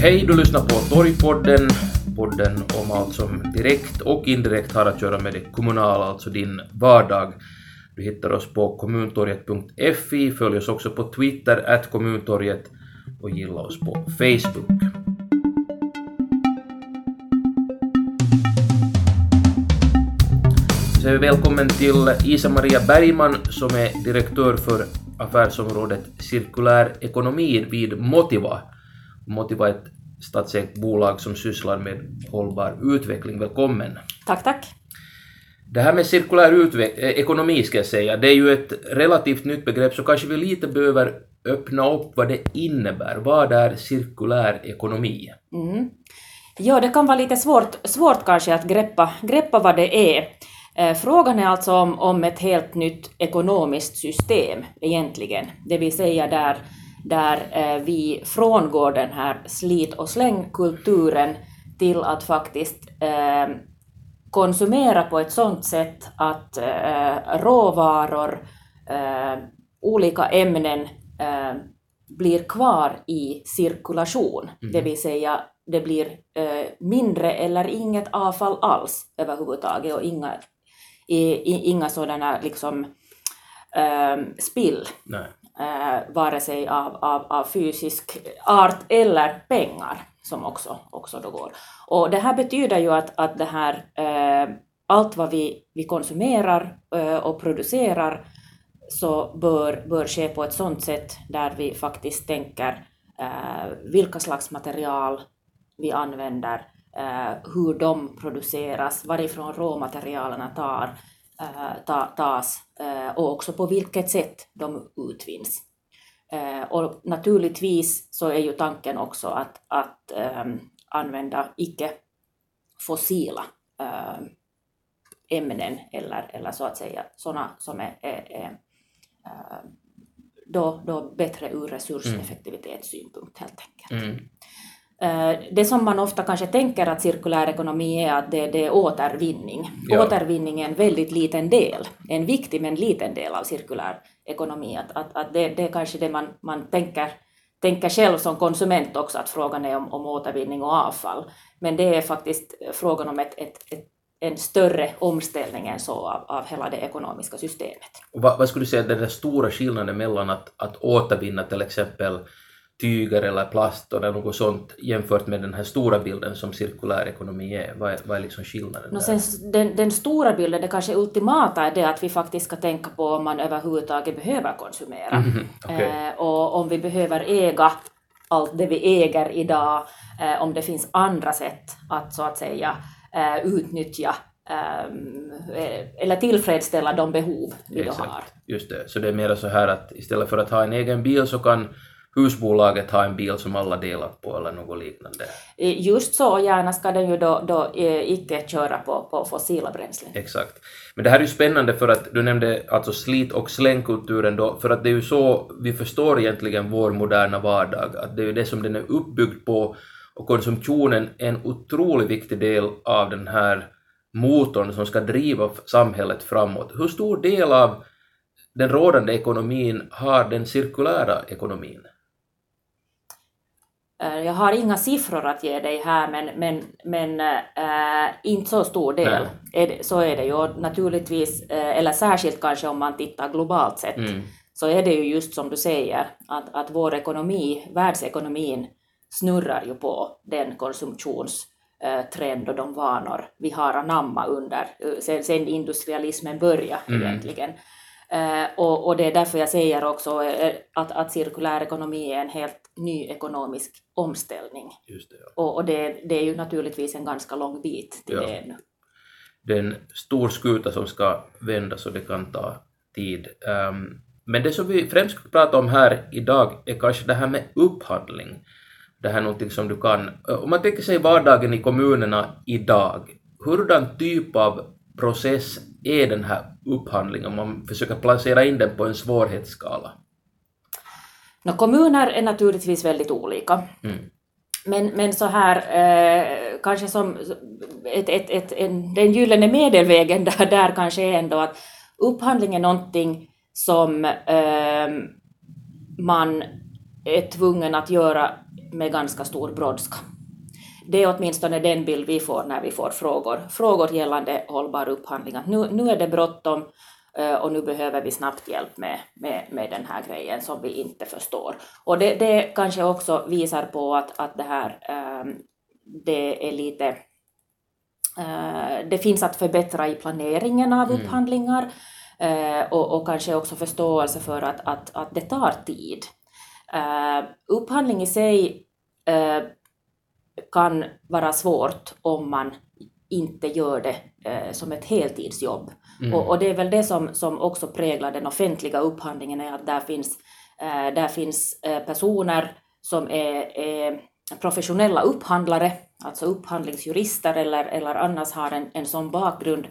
Hej, du lyssnar på Torgpodden, podden om allt som direkt och indirekt har att göra med det kommunala, alltså din vardag. Du hittar oss på kommuntorget.fi, följ oss också på Twitter, at kommuntorget och gilla oss på Facebook. Så vi välkommen till Isa-Maria Bergman som är direktör för affärsområdet cirkulär ekonomi vid Motiva. Motiva är ett statsägt bolag som sysslar med hållbar utveckling. Välkommen! Tack, tack! Det här med cirkulär ekonomi ska jag säga, det är ju ett relativt nytt begrepp så kanske vi lite behöver öppna upp vad det innebär. Vad är cirkulär ekonomi? Mm. Ja, det kan vara lite svårt, svårt kanske att greppa, greppa vad det är. Eh, frågan är alltså om, om ett helt nytt ekonomiskt system egentligen, det vill säga där, där eh, vi frångår den här slit och slängkulturen till att faktiskt eh, konsumera på ett sådant sätt att eh, råvaror, olika ämnen blir kvar i cirkulation, mm. det vill säga det blir mindre eller inget avfall alls överhuvudtaget och inga, i, i, inga sådana liksom spill, eh, vare sig av, av, av fysisk art eller pengar som också, också då går. Och det här betyder ju att, att det här, eh, allt vad vi, vi konsumerar eh, och producerar så bör, bör ske på ett sådant sätt där vi faktiskt tänker eh, vilka slags material vi använder, eh, hur de produceras, varifrån råmaterialen tar, Eh, tas eh, och också på vilket sätt de utvinns. Eh, och naturligtvis så är ju tanken också att, att ehm, använda icke-fossila ehm, ämnen eller, eller så att säga sådana som är, är, är ehm, då, då bättre ur resurseffektivitetssynpunkt helt enkelt. Mm. Det som man ofta kanske tänker att cirkulär ekonomi är att det, det är återvinning. Ja. Återvinning är en väldigt liten del, en viktig men liten del av cirkulär ekonomi. Att, att, att det, det är kanske det man, man tänker, tänker själv som konsument också, att frågan är om, om återvinning och avfall. Men det är faktiskt frågan om ett, ett, ett en större omställning än så av, av hela det ekonomiska systemet. Vad, vad skulle du säga är den stora skillnaden mellan att, att återvinna till exempel tyger eller plast eller något sånt jämfört med den här stora bilden som cirkulär ekonomi är? Vad är, vad är liksom skillnaden? No, sen, den, den, stora bilden, det kanske ultimata är det att vi faktiskt ska tänka på om man överhuvudtaget behöver konsumera. Mm, okay. eh, och om vi behöver äga allt det vi äger idag, eh, om det finns andra sätt att så att säga eh, utnyttja ehm, eh, eller tillfredsställa de behov vi Exakt. då har. Just det, så det är mer så här att istället för att ha en egen bil så kan husbolaget ha en bil som alla delar på eller något liknande. Just så, och gärna ska den ju då, då eh, icke köra på, på fossila bränslen. Exakt. Men det här är ju spännande för att du nämnde alltså slit och slängkulturen då, för att det är ju så vi förstår egentligen vår moderna vardag, att det är ju det som den är uppbyggd på och konsumtionen är en otroligt viktig del av den här motorn som ska driva samhället framåt. Hur stor del av den rådande ekonomin har den cirkulära ekonomin? Eh, jag har inga siffror att ge dig här, men, men, men äh, inte så stor del. Är det, så är det ju. Naturligtvis, äh, eller särskilt kanske om man tittar globalt sett, mm. så är det ju just som du säger, att, att vår ekonomi, världsekonomin, snurrar ju på den konsumtionstrend och de vanor vi har anammat under, sen, sen industrialismen började mm. egentligen. Eh, och, och, det är därför jag säger också eh, att, att cirkulär ekonomi är en helt ny ekonomisk omställning. Just det, ja. Och, och det, det, är ju naturligtvis en ganska lång bit till ja. det ännu. Det är en stor skuta som ska vändas och det kan ta tid. Um, men det som vi främst ska prata om här idag är kanske det här med upphandling. Det här är någonting som du kan, om man tänker sig vardagen i kommunerna idag, hurdan typ av process är den här upphandlingen om man försöker placera in den på en svårighetsskala? No, kommuner är naturligtvis väldigt olika. Mm. Men, men så här, eh, kanske som ett, ett, ett, en, den gyllene medelvägen där, där kanske är ändå att upphandling är någonting som eh, man är tvungen att göra med ganska stor brådska. Det är åtminstone den bild vi får när vi får frågor, frågor gällande hållbar upphandling. Att nu, nu är det bråttom eh, och nu behöver vi snabbt hjälp med, med, med den här grejen som vi inte förstår. Och det, det kanske också visar på att, att det här um, det är lite uh, det finns att förbättra i planeringen av mm. upphandlingar uh, och, och kanske också förståelse för att, att, att det tar tid. Upphandling i sig kan vara svårt om man inte gör det eh, som ett heltidsjobb. Mm. Och, och, det är väl det som, som också präglar den offentliga upphandlingen, är att där finns, eh, där finns eh, personer som är, är, professionella upphandlare, alltså upphandlingsjurister eller, eller annars har en, en sån bakgrund.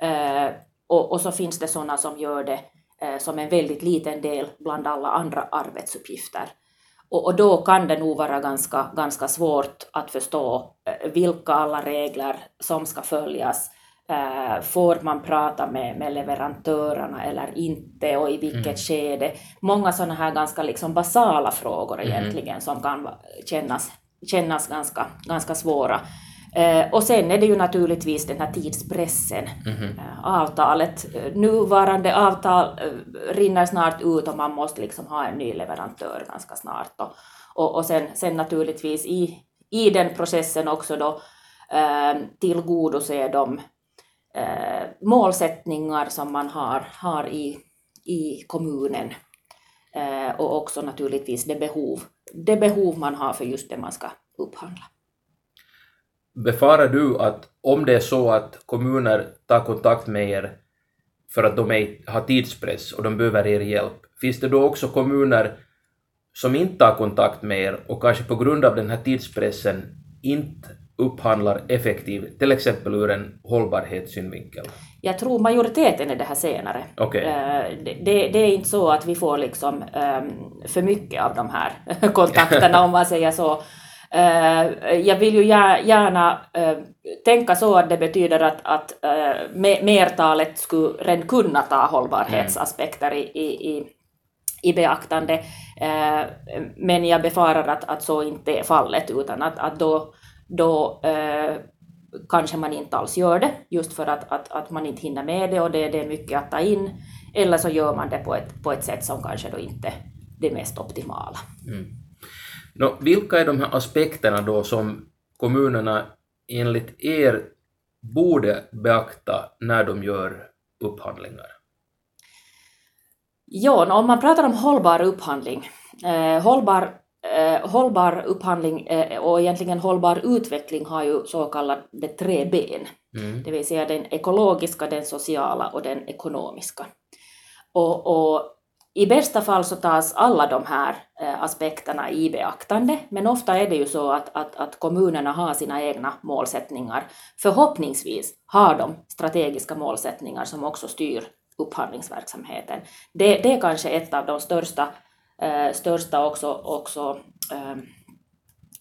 Eh, och, och så finns det sådana som gör det eh, som en väldigt liten del bland alla andra arbetsuppgifter. Och, och, då kan det nog vara ganska, ganska svårt att förstå eh, vilka alla regler som ska följas. Eh, får man prata med, med leverantörerna eller inte och i vilket mm. skede? Många sådana här ganska liksom basala frågor mm. egentligen som kan kännas, kännas ganska, ganska svåra. Eh, och sen är det ju naturligtvis den här tidspressen. Mm. avtalet, nuvarande avtal rinner snart ut och man måste liksom ha en ny leverantör ganska snart. Och, och, och sen, sen naturligtvis i, i den processen också då eh, tillgodose de eh, målsättningar som man har, har i, i kommunen. Eh, och också naturligtvis det behov, det behov man har för just det man ska upphandla. Befarar du att om det är så att kommuner tar kontakt med er för att de är, har tidspress och de behöver er hjälp, finns det då också kommuner som inte tar kontakt med er och kanske på grund av den här tidspressen inte upphandlar effektivt, till exempel ur en hållbarhetssynvinkel? Jag tror majoriteten är det här senare. Okay. Eh, det, det, är inte så att vi får liksom ehm, för mycket av de här kontakterna om man säger så. Eh, jag vill ju gärna eh, tänka så att det betyder att, att eh, mertalet skulle redan kunna ta hållbarhetsaspekter i, i, i beaktande. Men jag befarar att, att så inte är fallet, utan att, att då, då kanske man inte alls gör det, just för att, att, att man inte hinner med det och det, det är mycket att ta in. Eller så gör man det på ett, på ett sätt som kanske då inte är det mest optimala. Mm. Nå, vilka är de här aspekterna då som kommunerna enligt er borde beakta när de gör upphandlingar? Ja, om man pratar om hållbar upphandling, eh, hållbar, eh, hållbar upphandling eh, och egentligen hållbar utveckling har ju så kallade tre ben, mm. det vill säga den ekologiska, den sociala och den ekonomiska. Och, och i bästa fall så tas alla de här eh, aspekterna i beaktande, men ofta är det ju så att, att, att, kommunerna har sina egna målsättningar. Förhoppningsvis har de strategiska målsättningar som också styr upphandlingsverksamheten. Det, det är kanske ett av de största, eh, största också, också eh,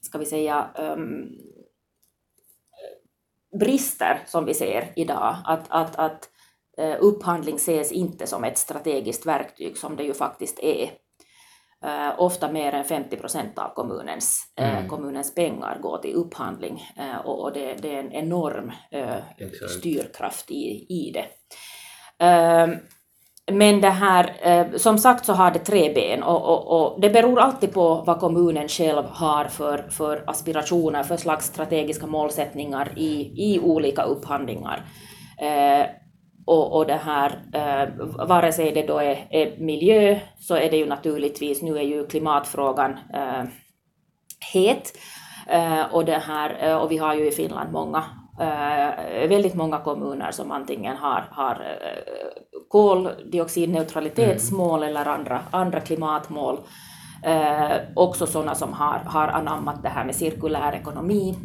ska vi säga, um, brister som vi ser idag. Att, att, att upphandling ses inte som ett strategiskt verktyg som det ju faktiskt är. Uh, ofta mer än 50 procent av kommunens, eh, mm. kommunens pengar går till upphandling och, det, det, är en enorm styrkraft i, i det. men det här, som sagt så har det tre ben och, och, och, det beror alltid på vad kommunen själv har för, för aspirationer, för slags strategiska målsättningar i, i olika upphandlingar. Och, och det här, eh, vare sig det då är, är, miljö, så är det ju naturligtvis, nu är ju klimatfrågan eh, het. Eh, och, det här, eh, och vi har ju i Finland många, eh, väldigt många kommuner som antingen har, har eh, koldioxidneutralitetsmål mm. eller andra, andra klimatmål. Också sådana som har, har anammat det här med cirkulär ekonomi.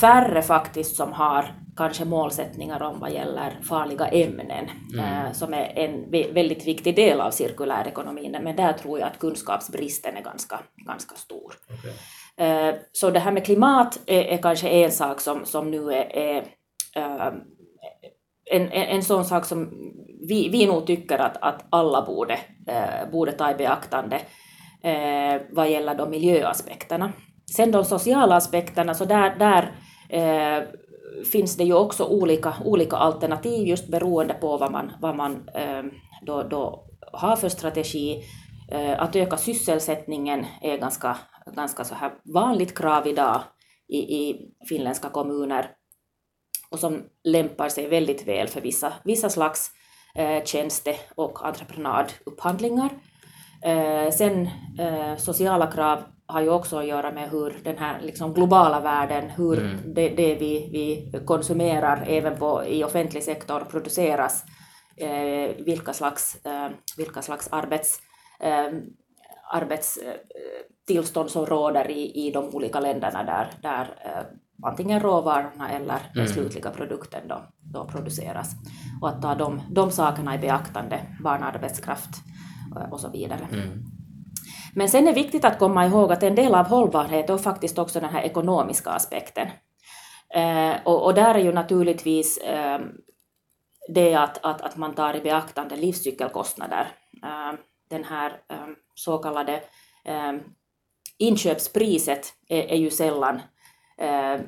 färre faktiskt som har kanske målsättningar om vad gäller farliga ämnen, mm. eh, som är en väldigt viktig del av cirkulärekonomin, men där tror jag att kunskapsbristen är ganska, ganska stor. Okay. Eh, så det här med klimat är, är, kanske en sak som, som nu är, är eh, en, en, sån sak som vi, vi nog tycker att, att alla borde, eh, borde ta i beaktande. vad gäller de miljöaspekterna. Sen de sociala aspekterna, så där, där finns det ju också olika, olika alternativ just beroende på vad man, vad man ehm, då, då har för strategi. Eh, att öka sysselsättningen är ganska, ganska så här vanligt krav idag i, i finländska kommuner och som lämpar sig väldigt väl för vissa, vissa slags eh, tjänste och entreprenadupphandlingar. Eh, sen eh, sociala krav har ju också att göra med hur den här liksom, globala världen, hur mm. det, det, vi, vi konsumerar även på, i offentlig sektor produceras, eh, vilka slags, eh, vilka slags arbets, eh, arbetstillstånd som råder i, i de olika länderna där, där eh, antingen råvarorna eller den mm. slutliga produkten då, då produceras. Och att ta de, de sakerna i beaktande, barnarbetskraft eh, och så vidare. Mm. Men sen är det viktigt att komma ihåg att en del av hållbarhet är faktiskt också den här ekonomiska aspekten. Eh, och, och, där är ju naturligtvis eh, det att, att, att man tar i beaktande livscykelkostnader. Eh, den här så kallade inköpspriset är, är ju sällan eh,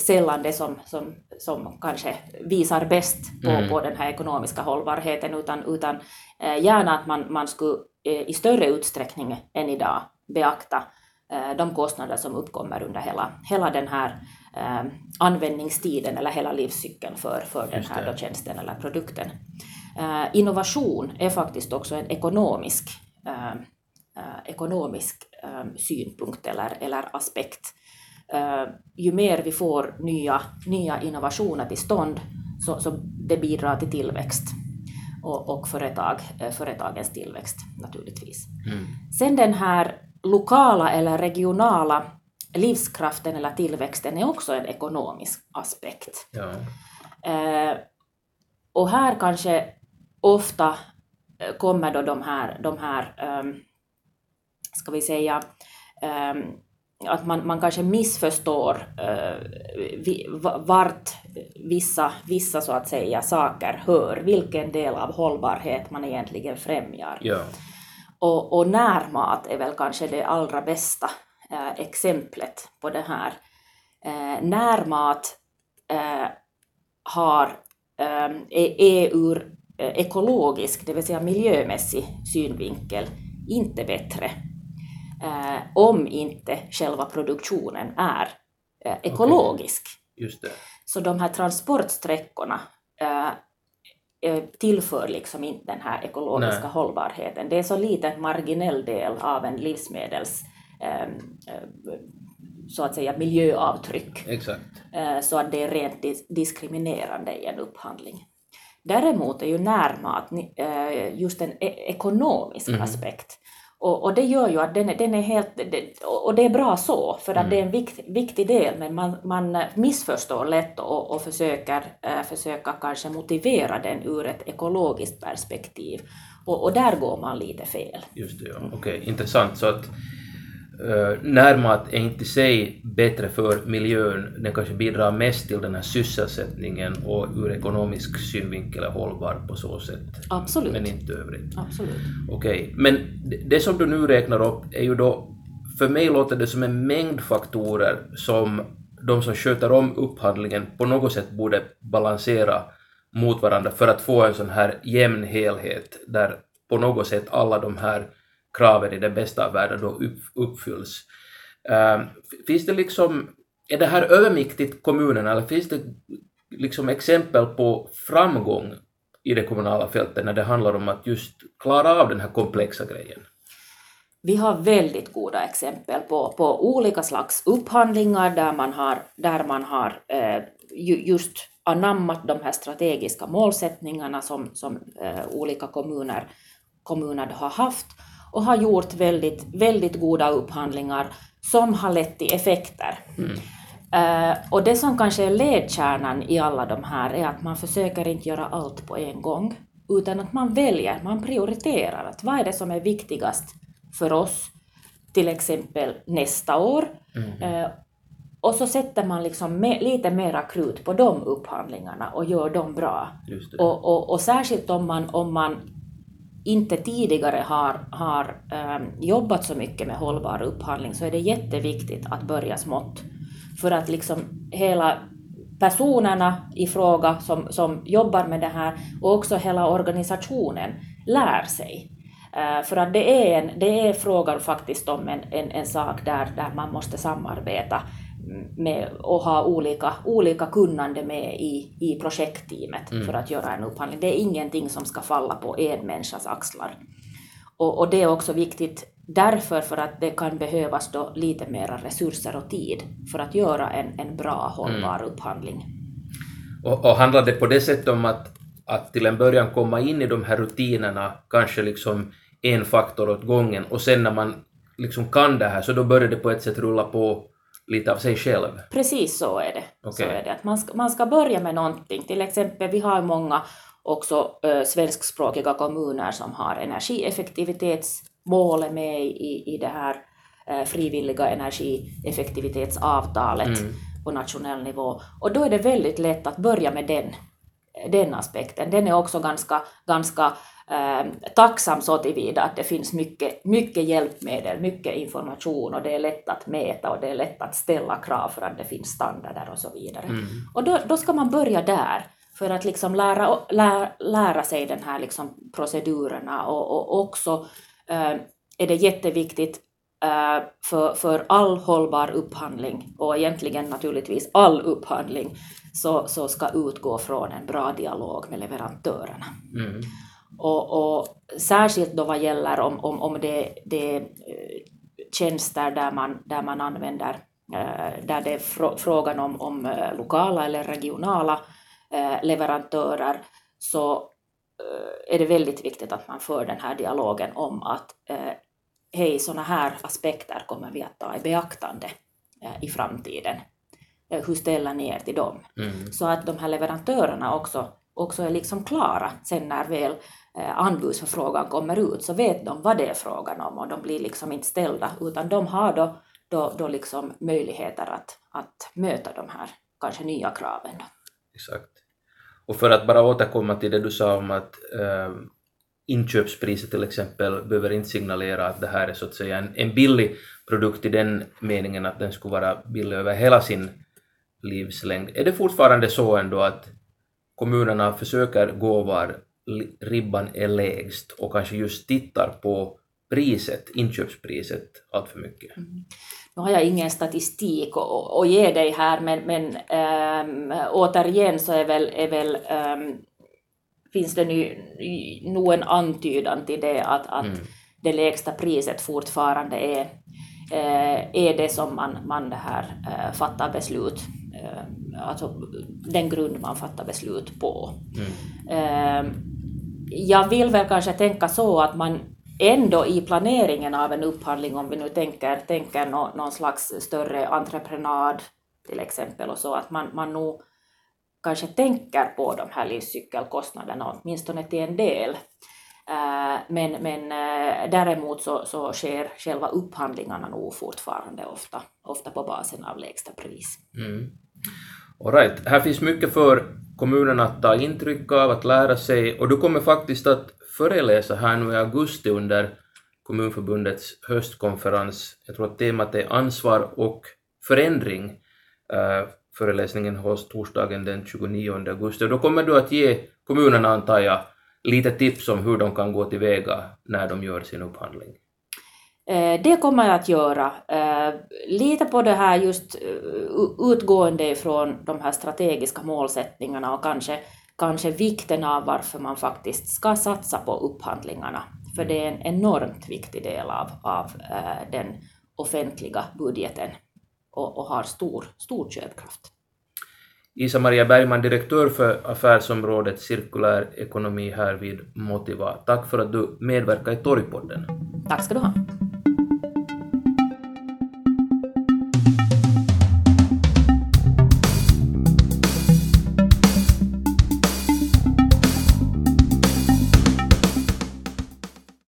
sällan det som, som, som kanske visar bäst på, mm. på den här ekonomiska hållbarheten, utan, utan eh, gärna att man, man skulle i större utsträckning än idag beakta eh, de kostnader som uppkommer under hela, hela den här eh, användningstiden eller hela livscykeln för, för den här då tjänsten eller produkten. Eh, innovation är faktiskt också en ekonomisk, eh, ekonomisk synpunkt eller, eller aspekt. Ju mer vi får nya, nya innovationer till stånd, så, så det bidrar till tillväxt och, och företag, uh, företagens tillväxt naturligtvis. Mm. Sen den här lokala eller regionala livskraften eller tillväxten är också en ekonomisk aspekt. Ja. Uh, och här kanske ofta kommer då de här, de här um, ska vi säga, um, att man, man kanske missförstår uh, vart vissa, vissa så att säga saker hör, vilken del av hållbarhet man egentligen främjar. Ja. Och, och närmat är väl kanske det allra bästa uh, exemplet på det här. Uh, närmat har, är, är ur ekologisk, det vill säga miljömässig synvinkel, inte bättre eh, om inte själva produktionen är eh, ekologisk. Okay. Just det. Så de här transportsträckorna eh, eh tillför liksom inte den här ekologiska Nej. hållbarheten. Det är så liten marginell del av en livsmedels eh, eh, så att säga miljöavtryck. Exakt. Så att det är rent diskriminerande i en upphandling. Däremot är ju närmat just en e-, ekonomisk mm. aspekt. Och, och, det gör ju att den, den är helt, det, och det är bra så, för att mm. det är en vikt, viktig del, men man, man missförstår lätt och, och försöker, äh, försöka kanske motivera den ur ett ekologiskt perspektiv. Och, och där går man lite fel. Just det, ja. okej, okay, intressant. Så att närmat är inte i sig bättre för miljön, den kanske bidrar mest till den här sysselsättningen och ur ekonomisk synvinkel är hållbar på så sätt. Absolut. Men inte övrigt. Absolut. Okej, okay. men det som du nu räknar upp är ju då, för mig låter det som en mängd faktorer som de som sköter om upphandlingen på något sätt borde balansera mot varandra för att få en sån här jämn helhet där på något sätt alla de här kraven i den bästa av världen då uppfylls. Uh, finns det liksom, är det här övermäktigt kommunerna eller finns det liksom exempel på framgång i det kommunala fältet när det handlar om att just klara av den här komplexa grejen? Vi har väldigt goda exempel på, på olika slags upphandlingar där man har, där man har eh, just anammat de här strategiska målsättningarna som, som eh, olika kommuner, kommuner har haft och har gjort väldigt, väldigt goda upphandlingar som har lett till effekter. Mm. Uh, och det som kanske är ledkärnan i alla de här är att man försöker inte göra allt på en gång, utan att man väljer, man prioriterar. Att vad är det som är viktigast för oss, till exempel nästa år? Mm. Uh, och så sätter man liksom med, lite mera krut på de upphandlingarna och gör dem bra. Och, och, och, särskilt om man, om man inte tidigare har, har ehm, jobbat så mycket med hållbar upphandling så är det jätteviktigt att börja smått. För att liksom hela personerna i fråga som, som jobbar med det här och också hela organisationen lär sig. Ehm, för att det är, en, det är frågan faktiskt om en, en, en sak där, där man måste samarbeta med och ha olika, olika kunnande med i, i projektteamet mm. för att göra en upphandling. Det är ingenting som ska falla på en människas axlar. Och, och, det är också viktigt därför för att det kan behövas då lite mera resurser och tid för att göra en, en bra hållbar mm. upphandling. Och, och handlar det på det sättet om att, att till en början komma in i de här rutinerna, kanske liksom en faktor åt gången och sen när man liksom kan det här så då börjar det på ett sätt rulla på lite av sig själv? Precis så är det. Okay. Så är det. Att man, ska, man ska börja med någonting. Till exempel, vi har många också äh, svenskspråkiga kommuner som har energieffektivitetsmålet med i, i det här äh, frivilliga energieffektivitetsavtalet mm. på nationell nivå. Och då är det väldigt lätt att börja med den, den aspekten. Den är också ganska, ganska eh, tacksam så tillvida att det finns mycket, mycket hjälpmedel, mycket information och det är lätt att mäta och det är lätt att ställa krav för att det finns standarder och så vidare. Mm. Och då, då ska man börja där för att liksom lära, lära, lära sig den här liksom procedurerna och, och också eh, är det jätteviktigt eh, för, för all hållbar upphandling och egentligen naturligtvis all upphandling så, så ska utgå från en bra dialog med leverantörerna. Mm. Och, och särskilt då vad gäller om, om, om det, det är tjänster där man, där man använder, eh, där det är frågan om, om eh, lokala eller regionala eh, leverantörer, så är det väldigt viktigt att man för den här dialogen om att hej, sådana här aspekter kommer vi att ta i beaktande i framtiden. Hur ställer ni er till dem? Mm. Så att de här leverantörerna också, också är liksom klara sen när väl Eh, anbudsförfrågan kommer ut så vet de vad det är frågan om och de blir liksom inte ställda utan de har då, då, då liksom möjligheter att, att möta de här kanske nya kraven. Exakt. Och för att bara återkomma till det du sa om att äh, inköpspriset till exempel behöver inte signalera att det här är så att säga en, en billig produkt i den meningen att den skulle vara billig över hela sin livslängd. Är det fortfarande så ändå att kommunerna försöker gå var ribban är lägst och kanske just tittar på priset, inköpspriset allt för mycket. Mm. Nu har jag ingen statistik att ge dig här men, men ähm, återigen så är väl, är väl ähm, finns det nu nog en antydan till det att, att mm. det lägsta priset fortfarande är, äh, är det som man, man det här, äh, fattar beslut, alltså den grund man fattar beslut på. Mm jag vill väl kanske tänka så att man ändå i planeringen av en upphandling, om vi nu tänker, tänker nå, någon slags större entreprenad till exempel och så, att man, man nog kanske tänker på de här livscykelkostnaderna åtminstone till en del. Uh, men, men däremot så, så sker själva upphandlingarna nog fortfarande ofta, ofta på basen av lägsta pris. Mm. All right. Här finns mycket för kommunerna att ta intryck av, att lära sig, och du kommer faktiskt att föreläsa här nu i augusti under Kommunförbundets höstkonferens. Jag tror att temat är ansvar och förändring. Uh, föreläsningen hålls torsdagen den 29 augusti. Och då kommer du att ge kommunerna, antar jag, lite tips om hur de kan gå tillväga när de gör sin upphandling. Eh, det kommer jag att göra. Eh, lite på det här just eh, utgående ifrån de här strategiska målsättningarna och kanske, kanske vikten av varför man faktiskt ska satsa på upphandlingarna. För det är en enormt viktig del av, av den offentliga budgeten och, och har stor, stor köpkraft. Isa-Maria Bergman, direktör för affärsområdet cirkulär ekonomi här vid Motiva. Tack för att du medverkar i Torgpodden. Tack ska du ha.